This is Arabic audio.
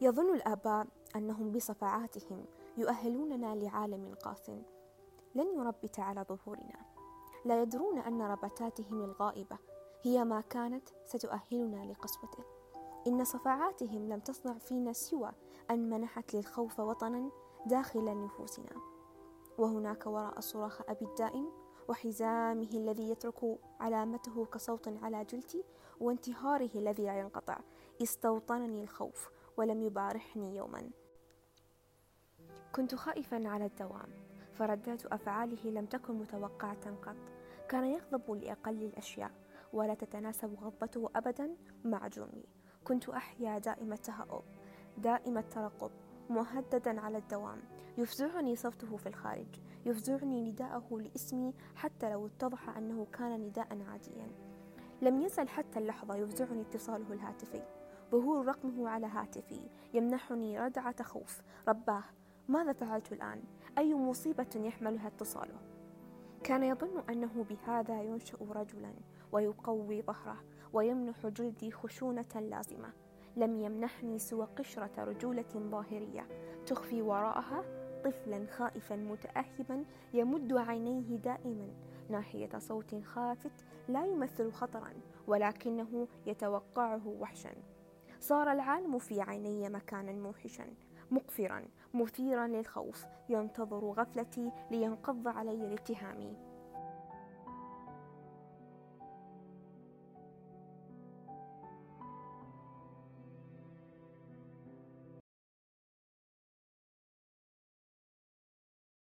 يظن الآباء أنهم بصفعاتهم يؤهلوننا لعالم قاس لن يربت على ظهورنا. لا يدرون أن ربتاتهم الغائبة هي ما كانت ستؤهلنا لقسوته. إن صفعاتهم لم تصنع فينا سوى أن منحت للخوف وطنا داخل نفوسنا. وهناك وراء صراخ أبي الدائم وحزامه الذي يترك علامته كصوت على جلدي وانتهاره الذي لا ينقطع. استوطنني الخوف. ولم يبارحني يوما. كنت خائفا على الدوام فردات أفعاله لم تكن متوقعة قط. كان يغضب لأقل الأشياء ولا تتناسب غضبته أبدا مع جرمي كنت أحيا دائم التهأب دائم الترقب مهددا على الدوام. يفزعني صوته في الخارج يفزعني نداءه لاسمي حتى لو اتضح أنه كان نداء عاديا. لم يزل حتى اللحظة يفزعني اتصاله الهاتفي. ظهور رقمه على هاتفي. يمنحني ردعة خوف رباه ماذا فعلت الآن؟ أي مصيبة يحملها اتصاله؟ كان يظن أنه بهذا ينشأ رجلا ويقوي ظهره ويمنح جلدي خشونة لازمة. لم يمنحني سوى قشرة رجولة ظاهرية. تخفي وراءها طفلا خائفا متأهبا يمد عينيه دائما. ناحية صوت خافت لا يمثل خطرا ولكنه يتوقعه وحشا. صار العالم في عيني مكانا موحشا مقفرا مثيرا للخوف ينتظر غفلتي لينقض علي الاتهام.